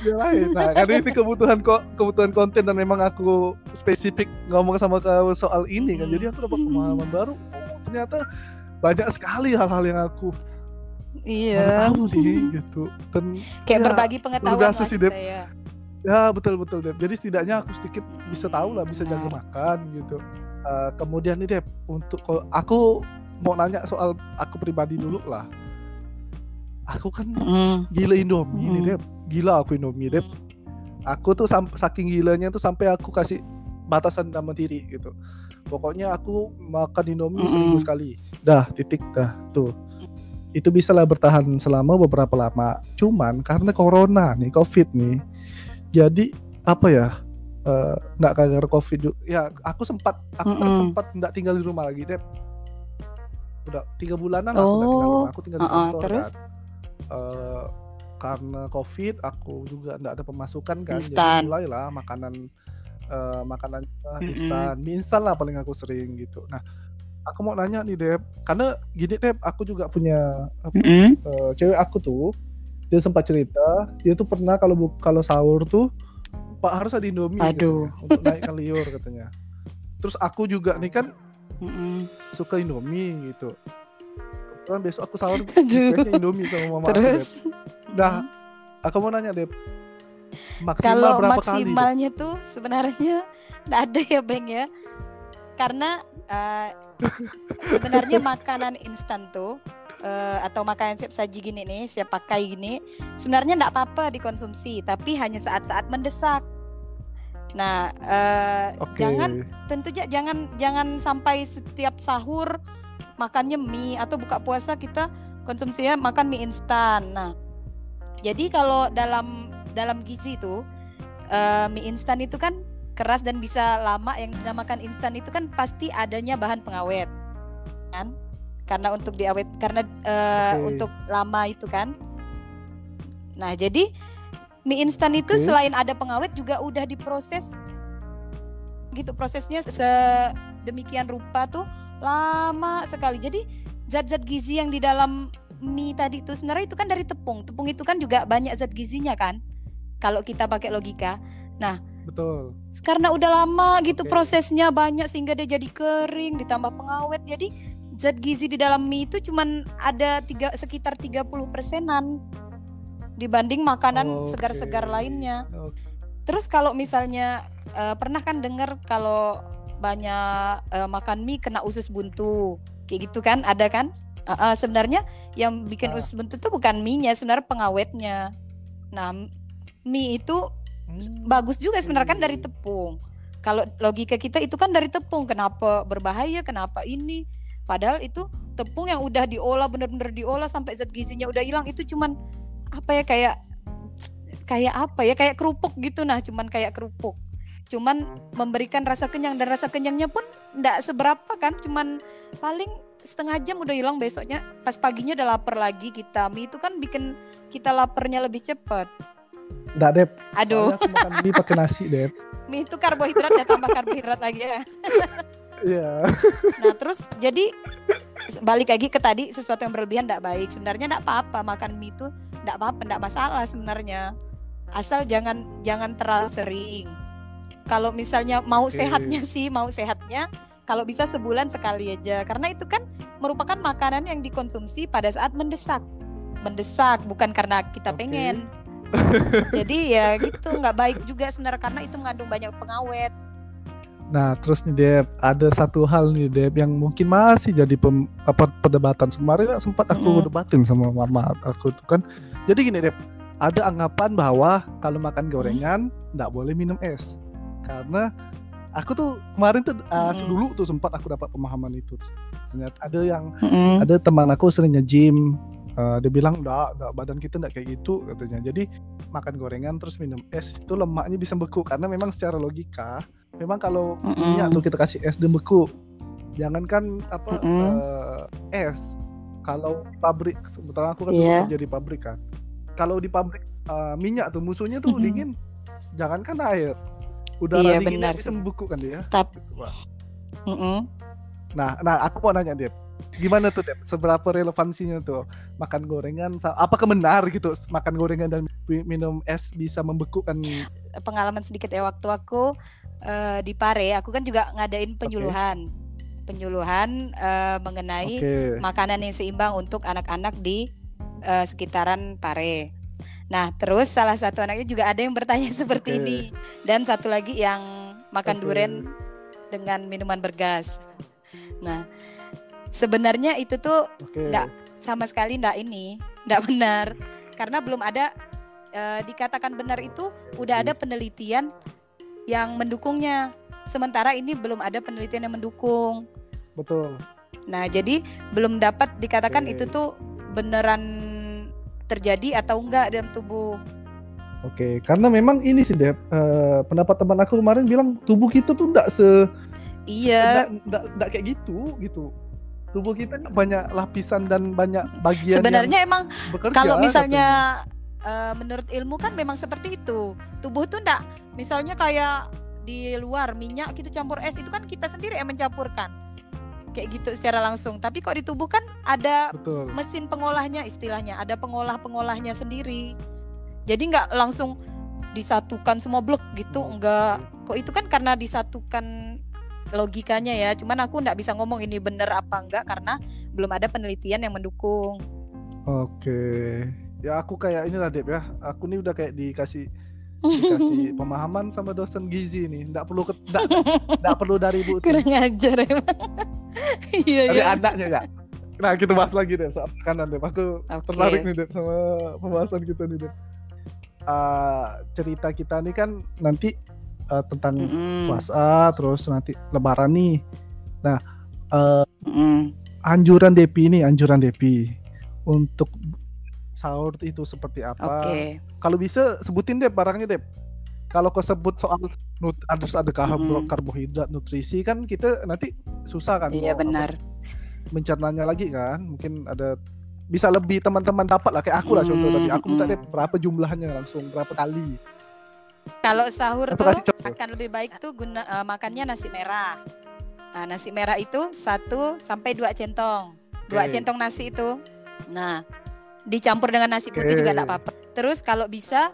Dia lain. Nah, karena itu kebutuhan kok kebutuhan konten dan memang aku spesifik ngomong sama kau soal ini kan. Jadi aku dapat pemahaman baru. Oh, ternyata banyak sekali hal-hal yang aku
Iya.
tahu nih gitu. Dan
Kayak
Ya,
berbagi pengetahuan lah
sih, Dep.
ya.
Ya betul betul Dep. Jadi setidaknya aku sedikit bisa tahu lah bisa jaga
Benar.
makan gitu. Eh, kemudian nih Dep untuk aku mau nanya soal aku pribadi dulu lah. Aku kan
Mm.
gila Indomie nih
Mm.
Dep. Gila aku Indomie Dep. Aku tuh saking gilanya tuh sampai aku kasih batasan sama diri gitu. Pokoknya aku makan Indomie
Mm-mm.
seminggu sekali. Dah titik dah tuh. Itu bisa lah bertahan selama beberapa lama. Cuman karena corona nih, covid nih. Jadi apa ya? eh, nggak gara-gara covid juga. Ya aku sempat aku kan
Mm-mm.
sempat nggak tinggal di rumah lagi Dep. Udah tiga bulanan tinggal di
Oh,
rumah. Aku tinggal di kantor
terus?
kan. Eh, karena covid aku juga nggak ada pemasukan kan
Instan.
jadi mulailah makanan eh, makanan uh,
Mm-mm.
instan mie instan lah paling aku sering gitu nah aku mau nanya nih Dep karena gini Dep aku juga punya apa,
Mm-mm.
eh, cewek aku tuh dia sempat cerita dia tuh pernah kalau kalau sahur tuh pak harus ada indomie
Aduh.
katanya, untuk naikkan liur katanya terus aku juga nih kan
Mm-mm.
suka indomie gitu kan besok aku sahur requestnya indomie sama mama aku Dep.
Terus
Nah, aku mau nanya Dep. Maksimal
kalau
berapa kali?
Maksimalnya tuh sebenarnya nggak ada ya Bang ya. Karena eh, sebenarnya makanan instan tuh eh, atau makanan siap saji gini nih, siap pakai gini, sebenarnya nggak apa-apa dikonsumsi, tapi hanya saat-saat mendesak. Nah, eh,
Oke.
jangan tentunya jangan jangan sampai setiap sahur makannya mie atau buka puasa kita konsumsinya makan mie instan. Nah, jadi kalau dalam dalam gizi itu eh, mie instan itu kan keras dan bisa lama yang dinamakan instan itu kan pasti adanya bahan pengawet kan karena untuk diawet karena eh,
Oke.
untuk lama itu kan nah jadi mie instan itu selain ada pengawet juga udah diproses. Gitu prosesnya sedemikian rupa tuh lama sekali. Jadi zat-zat gizi yang di dalam mie tadi itu sebenarnya itu kan dari tepung. Tepung itu kan juga banyak zat gizinya kan kalau kita pakai logika.
Betul.
karena udah lama gitu
Oke.
prosesnya banyak sehingga dia jadi kering ditambah pengawet. Jadi zat gizi di dalam mie itu cuman ada tiga sekitar 30 persenan dibanding makanan segar-segar lainnya. Okay. Terus kalau misalnya uh, pernah kan dengar kalau banyak uh, makan mie kena usus buntu, kayak gitu kan? Ada kan? Uh, uh, sebenarnya yang bikin uh. usus buntu itu bukan mie-nya, sebenarnya pengawetnya. Nah, mie itu hmm. bagus juga sebenarnya kan dari tepung. Kalau logika kita itu kan dari tepung, kenapa berbahaya? Kenapa ini? Padahal itu tepung yang udah diolah bener-bener diolah sampai zat gizinya udah hilang itu cuman apa ya kayak kayak apa ya kayak kerupuk gitu. Nah cuman kayak kerupuk. Cuman memberikan rasa kenyang dan rasa kenyangnya pun ndak seberapa kan. Cuman paling setengah jam udah hilang besoknya. Pas paginya udah lapar lagi kita. Mie itu kan bikin kita laparnya lebih cepat
Nggak deh
aduh.
Aku makan mie pakai nasi deh
mie itu karbohidrat ya tambah karbohidrat lagi ya.
Iya.
nah terus jadi balik lagi ke tadi sesuatu yang berlebihan tidak baik. Sebenarnya tidak apa-apa makan mie itu tidak apa-apa tidak masalah sebenarnya. Asal jangan jangan terlalu sering. Kalau misalnya mau okay. sehatnya sih mau sehatnya kalau bisa sebulan sekali aja. Karena itu kan merupakan makanan yang dikonsumsi pada saat mendesak. Mendesak bukan karena kita okay. pengen. Jadi ya gitu nggak baik juga sebenarnya karena itu mengandung banyak pengawet
Nah, terus nih Deb, ada satu hal nih Deb yang mungkin masih jadi pem, apa perdebatan. Kemarin sempat aku mm. debatin sama mama aku tuh kan. Jadi gini Deb, ada anggapan bahwa kalau makan gorengan nggak mm. boleh minum es. Karena aku tuh kemarin tuh uh, mm. dulu tuh sempat aku dapat pemahaman itu. Ternyata ada yang mm. ada teman aku sering nge-gym uh, dia bilang enggak, enggak badan kita enggak kayak gitu katanya. Jadi makan gorengan terus minum es itu lemaknya bisa beku karena memang secara logika memang kalau mm -mm. minyak tuh kita kasih es dan beku jangankan apa mm -mm. Uh, es kalau pabrik sebetulnya aku kan yeah. kerja di pabrik kan kalau di pabrik uh, minyak tuh musuhnya tuh mm -hmm. dingin jangankan air udara yeah, dinginnya bisa membeku kan dia
Tap. mm -mm.
nah nah aku mau nanya dia gimana tuh Dep? seberapa relevansinya tuh makan gorengan apakah benar gitu makan gorengan dan minum es bisa membekukan
pengalaman sedikit ya waktu aku uh, di Pare, aku kan juga ngadain penyuluhan. Okay. Penyuluhan uh, mengenai okay. makanan yang seimbang untuk anak-anak di uh, sekitaran Pare. Nah, terus salah satu anaknya juga ada yang bertanya seperti okay. ini dan satu lagi yang makan okay. duren dengan minuman bergas. Nah, sebenarnya itu tuh enggak okay. sama sekali enggak ini, enggak benar karena belum ada dikatakan benar itu udah ada penelitian yang mendukungnya. Sementara ini belum ada penelitian yang mendukung.
Betul.
Nah, jadi belum dapat dikatakan Oke. itu tuh beneran terjadi atau enggak dalam tubuh.
Oke, karena memang ini sih Dep, uh, pendapat teman aku kemarin bilang tubuh kita tuh enggak se
Iya.
Enggak, enggak, kayak gitu gitu. Tubuh kita banyak lapisan dan banyak bagian
Sebenarnya emang kalau misalnya uh, menurut ilmu kan memang seperti itu. Tubuh tuh enggak misalnya kayak di luar minyak gitu campur es itu kan kita sendiri yang mencampurkan. Kayak gitu secara langsung. Tapi kok di tubuh kan ada Betul. mesin pengolahnya istilahnya ada pengolah pengolahnya sendiri. Jadi nggak langsung disatukan semua blok gitu enggak kok itu kan karena disatukan logikanya ya. Cuman aku nggak bisa ngomong ini bener apa enggak karena belum ada penelitian yang mendukung.
Oke. Ya aku kayak inilah Dep ya. Aku nih udah kayak dikasih dikasih pemahaman sama dosen gizi nih nggak perlu nggak perlu dari ibu
kurang ajar emang iya
dari iya. anaknya nggak nah kita bahas lagi deh soal makanan deh aku okay. tertarik nih deh sama pembahasan kita nih deh uh, cerita kita nih kan nanti uh, tentang mm -hmm. puasa terus nanti lebaran nih nah uh, mm -hmm. anjuran Depi nih anjuran Depi untuk sahur itu seperti apa. Okay. Kalau bisa sebutin deh barangnya deh. Kalau kau sebut soal nut harus ada karbo, mm. karbohidrat, nutrisi kan kita nanti susah kan.
Iya benar.
Mencernanya lagi kan, mungkin ada bisa lebih teman-teman dapat lah kayak aku lah mm, contoh tadi aku minta deh berapa jumlahnya langsung berapa kali.
Kalau sahur tuh akan lebih baik tuh guna uh, makannya nasi merah. Nah, nasi merah itu satu sampai dua centong. Dua okay. centong nasi itu. Nah, dicampur dengan nasi putih okay. juga enggak apa-apa. Terus kalau bisa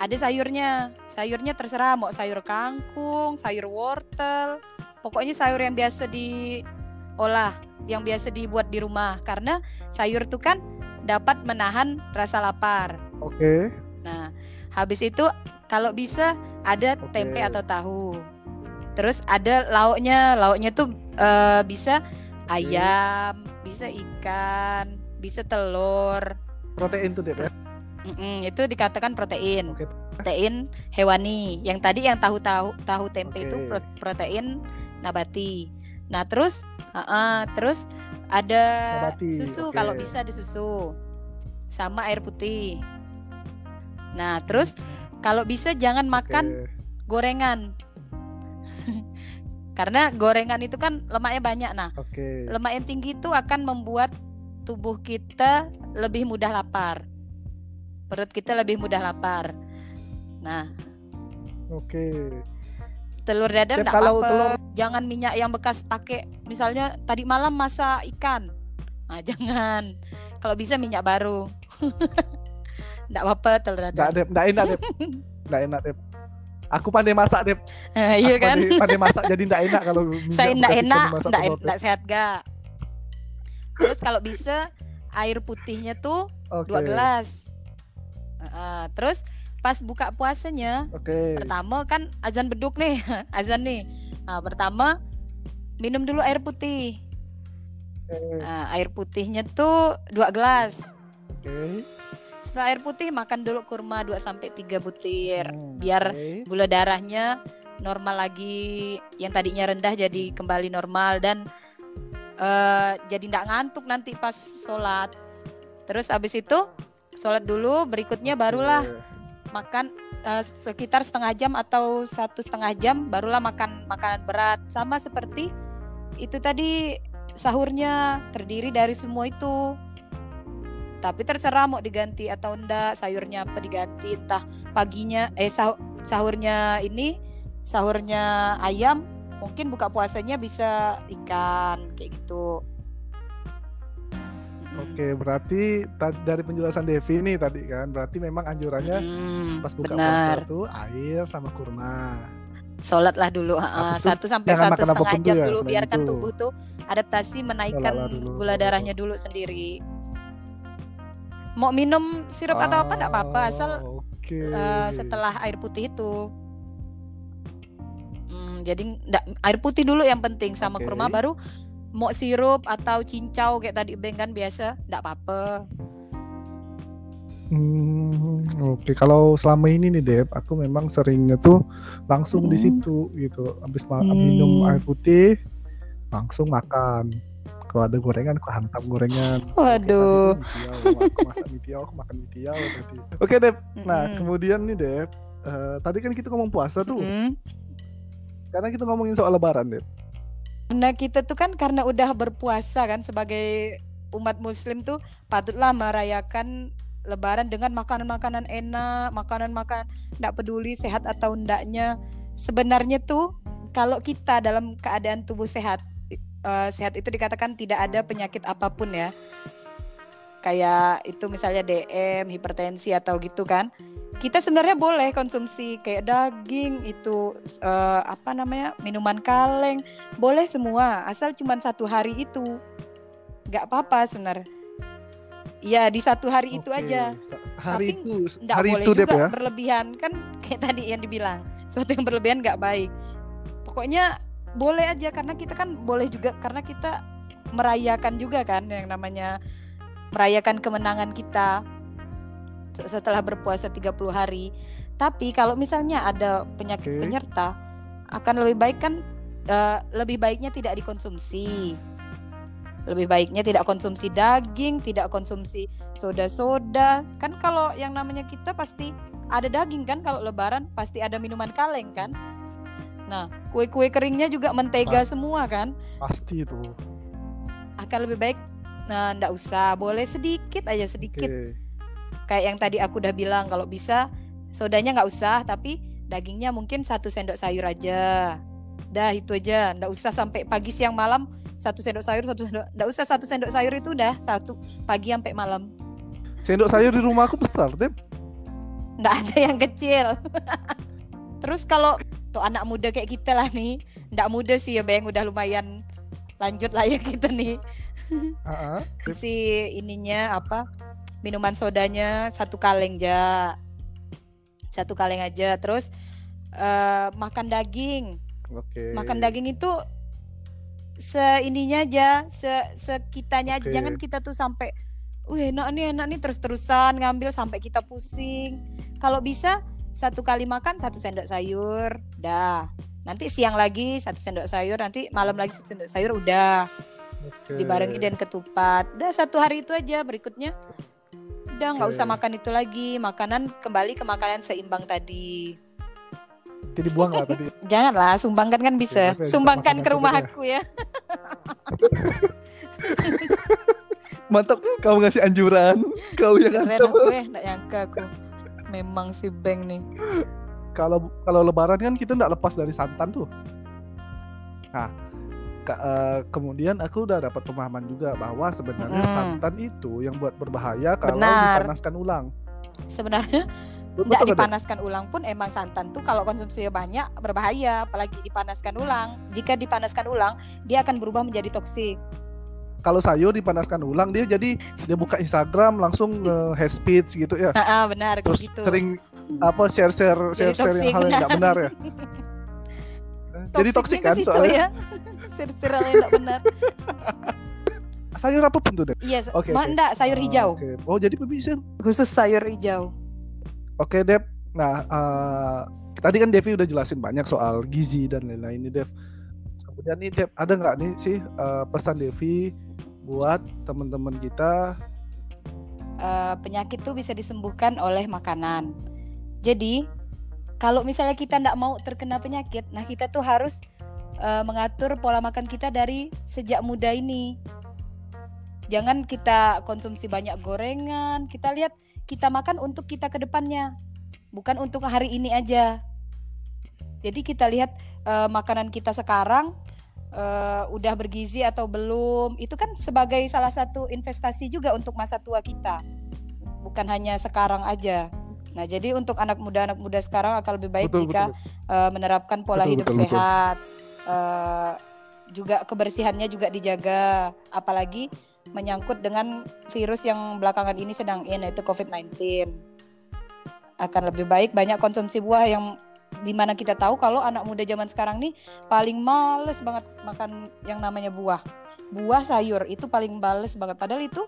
ada sayurnya. Sayurnya terserah mau sayur kangkung, sayur wortel, pokoknya sayur yang biasa diolah yang biasa dibuat di rumah karena sayur tuh kan dapat menahan rasa lapar.
Oke. Okay.
Nah, habis itu kalau bisa ada okay. tempe atau tahu. Terus ada lauknya, lauknya tuh uh, bisa ayam, bisa ikan, bisa telur.
Protein tuh deh ya?
Mm -mm, itu dikatakan protein. Okay. Protein hewani. Yang tadi yang tahu-tahu tahu tempe okay. itu protein nabati. Nah terus, uh -uh, terus ada nabati. susu okay. kalau bisa di susu, sama air putih. Nah terus kalau bisa jangan makan gorengan. Karena gorengan itu kan lemaknya banyak. Nah, okay. lemak yang tinggi itu akan membuat tubuh kita lebih mudah lapar. Perut kita lebih mudah lapar. Nah,
oke. Okay.
Telur dadar enggak apa-apa. Telur... Jangan minyak yang bekas pakai. Misalnya tadi malam masak ikan. Nah, jangan. Kalau bisa minyak baru. Enggak apa-apa telur dadar.
Enggak enak, Enggak enak, Dep. Aku pandai masak deh.
Uh, iya kan?
Pandai, pandai masak jadi ndak enak kalau
Saya ndak enak, ndak ndak sehat gak. Terus kalau bisa air putihnya tuh okay. dua gelas. Uh, terus pas buka puasanya, okay. pertama kan azan beduk nih, azan nih. Nah, pertama minum dulu air putih. Okay. Nah, air putihnya tuh dua gelas. Okay. Setelah air putih makan dulu kurma 2 sampai 3 butir hmm, biar okay. gula darahnya normal lagi yang tadinya rendah jadi kembali normal dan uh, jadi tidak ngantuk nanti pas sholat. Terus abis itu sholat dulu, berikutnya barulah makan uh, sekitar setengah jam atau satu setengah jam barulah makan makanan berat. Sama seperti itu tadi sahurnya terdiri dari semua itu. Tapi terserah mau diganti atau enggak sayurnya apa diganti entah paginya eh sah sahurnya ini sahurnya ayam mungkin buka puasanya bisa ikan kayak gitu
Oke, berarti dari penjelasan Devi nih tadi kan, berarti memang anjurannya hmm, pas buka puasa tuh air sama kurma.
Sholat lah dulu, uh, satu sampai satu setengah jam ya, dulu, biarkan itu. tubuh tuh adaptasi menaikkan gula darahnya dulu sendiri mau minum sirup oh, atau apa enggak apa-apa asal okay. uh, eh, setelah air putih itu hmm, jadi enggak, air putih dulu yang penting sama okay. kurma baru mau sirup atau cincau kayak tadi Beng kan biasa enggak apa-apa
Hmm, oke. Okay. Kalau selama ini nih Dep, aku memang seringnya tuh langsung hmm. di situ gitu. Habis hmm. minum air putih, langsung makan kalau ada gorengan aku hantam gorengan
waduh
aku masak mie aku makan mie oke Dep nah mm. kemudian nih Dep uh, tadi kan kita ngomong puasa tuh mm. Karena kita ngomongin soal lebaran Dep
nah kita tuh kan karena udah berpuasa kan sebagai umat muslim tuh patutlah merayakan lebaran dengan makanan-makanan enak, makanan-makanan tidak peduli sehat atau endaknya. Sebenarnya tuh kalau kita dalam keadaan tubuh sehat, uh, sehat itu dikatakan tidak ada penyakit apa pun ya kayak itu misalnya DM, hipertensi atau gitu kan. Kita sebenarnya boleh konsumsi kayak daging itu uh, apa namanya minuman kaleng, boleh semua asal cuma satu hari itu, nggak apa-apa sebenarnya. Ya di satu hari Oke. itu aja.
Hari Tapi itu,
hari boleh itu juga ya? berlebihan kan kayak tadi yang dibilang, sesuatu yang berlebihan nggak baik. Pokoknya boleh aja karena kita kan boleh juga karena kita merayakan juga kan yang namanya merayakan kemenangan kita setelah berpuasa 30 hari. Tapi kalau misalnya ada penyakit okay. penyerta akan lebih baik kan uh, lebih baiknya tidak dikonsumsi. Lebih baiknya tidak konsumsi daging, tidak konsumsi soda-soda. Kan kalau yang namanya kita pasti ada daging kan kalau lebaran pasti ada minuman kaleng kan? Nah, kue-kue keringnya juga mentega Pasti. semua kan?
Pasti itu.
Akan lebih baik nah ndak usah, boleh sedikit aja sedikit. Okay. Kayak yang tadi aku udah bilang kalau bisa sodanya nggak usah, tapi dagingnya mungkin satu sendok sayur aja. Dah itu aja, ndak usah sampai pagi siang malam satu sendok sayur satu sendok ndak usah satu sendok sayur itu udah satu pagi sampai malam.
Sendok sayur di rumah aku besar, Dem.
Nggak ada yang kecil. Terus kalau tuh anak muda kayak kita lah nih ndak muda sih ya Bang udah lumayan lanjut lah ya kita nih.
Uh-uh.
si ininya apa? Minuman sodanya satu kaleng aja. Satu kaleng aja. Terus uh, makan daging.
Oke.
Makan daging itu seininya aja, se sekitanya aja.
Oke.
Jangan kita tuh sampai Wih enak nih enak nih terus-terusan ngambil sampai kita pusing. Kalau bisa satu kali makan satu sendok sayur, dah. Nanti siang lagi satu sendok sayur, nanti malam lagi satu sendok sayur, udah
Oke.
dibarengi dan ketupat. Dah satu hari itu aja. Berikutnya udah nggak usah makan itu lagi. Makanan kembali ke makanan seimbang tadi.
Jadi dibuang lah tadi.
Janganlah sumbangkan kan bisa.
Bisa
Sumbangkan ke rumah aku ya.
Mantap kau ngasih anjuran. Kau yang
Keren aku ya, nggak nyangka aku. Memang si Beng nih.
Kalau kalau lebaran kan kita nggak lepas dari santan tuh. Nah, eh, kemudian aku udah dapat pemahaman juga bahwa sebenarnya
Mm.
santan itu yang buat berbahaya kalau
Benar.
dipanaskan ulang.
Sebenarnya
Dep?
dipanaskan ulang pun emang santan tuh kalau konsumsinya banyak berbahaya, apalagi dipanaskan ulang. Jika dipanaskan ulang, dia akan berubah menjadi toksik.
Kalau sayur dipanaskan ulang dia jadi dia buka Instagram langsung nge hate speech gitu ya.
Ah, benar
Terus
gitu.
sering apa share share share share
toksik,
yang hal yang nggak benar ya. jadi toksik kan soalnya
ya. Sir-sir yang benar.
sayur apa pun tuh deh.
Iya,
Oke,
ma-
oke.
enggak, sayur hijau.
Oke. Oh jadi bisa.
Khusus sayur hijau.
Oke Dev. Nah eh, tadi kan Devi udah jelasin banyak soal gizi dan lain-lain nih Dev. Kemudian nih Dev ada nggak nih sih eh, pesan Devi buat teman-teman kita?
Eh, penyakit tuh bisa disembuhkan oleh makanan. Jadi kalau misalnya kita nggak mau terkena penyakit, nah kita tuh harus eh, mengatur pola makan kita dari sejak muda ini. Jangan kita konsumsi banyak gorengan. Kita lihat kita makan untuk kita ke depannya, bukan untuk hari ini aja. Jadi kita lihat eh, makanan kita sekarang eh, udah bergizi atau belum. Itu kan sebagai salah satu investasi juga untuk masa tua kita. Bukan hanya sekarang aja. Nah, jadi untuk anak muda anak muda sekarang akan lebih baik
betul,
jika
betul.
eh, menerapkan pola
Betul,
hidup
betul, betul.
Eh, juga kebersihannya juga dijaga, apalagi menyangkut dengan virus yang belakangan ini sedang in yaitu COVID-19. Akan lebih baik banyak konsumsi buah yang di mana kita tahu kalau anak muda zaman sekarang nih paling males banget makan yang namanya buah. Buah sayur itu paling males banget. Padahal itu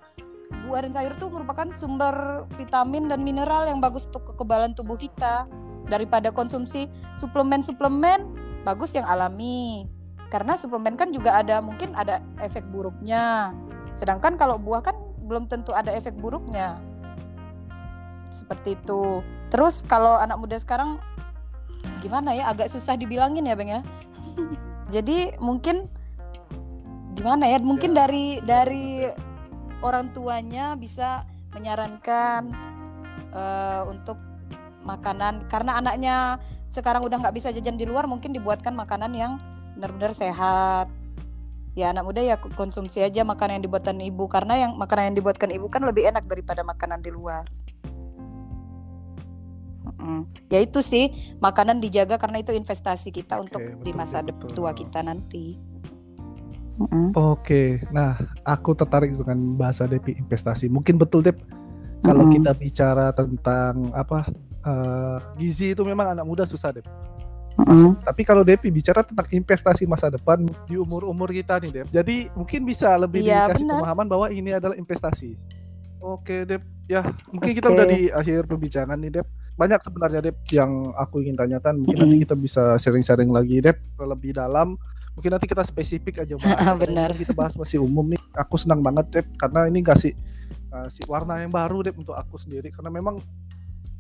buah dan sayur tuh merupakan sumber vitamin dan mineral yang bagus untuk kekebalan tubuh kita daripada konsumsi suplemen-suplemen bagus yang alami. Karena suplemen kan juga ada mungkin ada efek buruknya. Sedangkan kalau buah kan belum tentu ada efek buruknya. Seperti itu. Terus kalau anak muda sekarang gimana ya? Agak susah dibilangin ya bang ya? Jadi mungkin gimana ya? Mungkin
Ya.
dari dari orang tuanya bisa menyarankan eh, untuk makanan. Karena anaknya sekarang udah nggak bisa jajan di luar mungkin dibuatkan makanan yang benar-benar sehat ya anak muda ya konsumsi aja makanan yang dibuatkan ibu karena yang makanan yang dibuatkan ibu kan lebih enak daripada makanan di luar Mm-mm. ya itu sih makanan dijaga karena itu investasi kita
Oke,
untuk di
betul,
masa
betul,
tua kita nanti Mm-mm.
Oke, nah aku tertarik dengan bahasa Depi investasi. Mungkin betul Dep kalau
Mm-mm.
kita bicara tentang apa eh, gizi itu memang anak muda susah Dep.
Mm-mm.
Tapi kalau Depi bicara tentang investasi masa depan di umur-umur kita nih Dep. Jadi mungkin bisa lebih
Iya,
dikasih
benar.
pemahaman bahwa ini adalah investasi. Oke Dep, ya mungkin kita
Oke.
udah di akhir pembicaraan nih Dep. Banyak sebenarnya Dep yang aku ingin tanyakan. Mungkin nanti
Mm-mm.
kita bisa sharing-sharing lagi Dep lebih dalam. Mungkin nanti kita spesifik aja bahas.
Benar.
Kita bahas masih umum nih. Aku senang banget Dep karena ini kasih kasih warna yang baru Dep untuk aku sendiri karena memang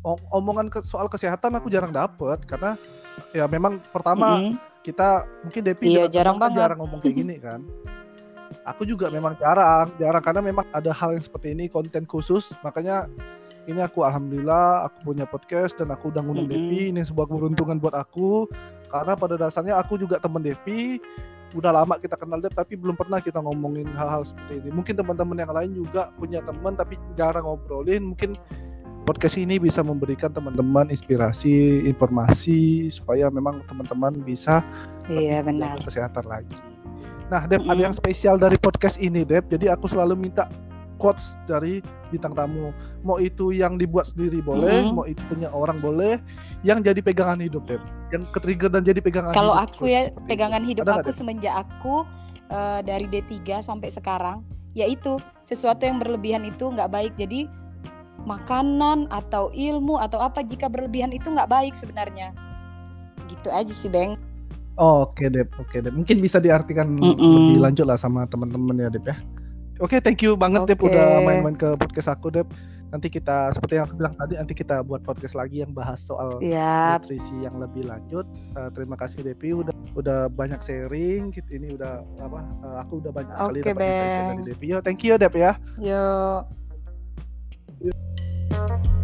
omongan ke- soal kesehatan aku jarang dapet karena ya memang pertama
Mm-mm.
kita mungkin Devi
Iya, jarang banget.
jarang ngomong kayak gini kan aku juga memang jarang jarang karena memang ada hal yang seperti ini konten khusus makanya ini aku alhamdulillah aku punya podcast dan aku udah ngundang
Mm-mm.
Devi ini sebuah keberuntungan buat aku karena pada dasarnya aku juga teman Devi udah lama kita kenal Dev tapi belum pernah kita ngomongin hal-hal seperti ini mungkin teman-teman yang lain juga punya teman tapi jarang ngobrolin mungkin podcast ini bisa memberikan teman-teman inspirasi informasi supaya memang teman-teman bisa
iya benar
kesehatan lagi. Nah, Dep, ada yang spesial dari podcast ini, Dep. Jadi aku selalu minta quotes dari bintang tamu. Mau itu yang dibuat sendiri boleh, mm-hmm. mau itu punya orang boleh, yang jadi pegangan hidup, Dep. Yang ketrigger dan jadi pegangan
Kalau aku ya pegangan hidup Ada aku gak, semenjak aku uh, dari D3 sampai sekarang, yaitu sesuatu yang berlebihan itu nggak baik. Jadi makanan atau ilmu atau apa jika berlebihan itu nggak baik sebenarnya. Gitu aja sih, Bang.
Oh, oke, okay, Dep. Oke, okay, Dep. Mungkin bisa diartikan mm -mm. lebih lanjut lah sama teman-teman ya, Dep ya. Oke, okay, thank you banget okay. Dep udah main-main ke podcast aku Dep. Nanti kita seperti yang aku bilang tadi nanti kita buat podcast lagi yang bahas soal
Siap.
nutrisi yang lebih lanjut. Uh, terima kasih Depi udah udah banyak sharing. Ini udah apa? Uh, aku udah banyak sekali
okay,
dapat insight dari Depi. Yo, thank you Dep ya.
Yo. Bye.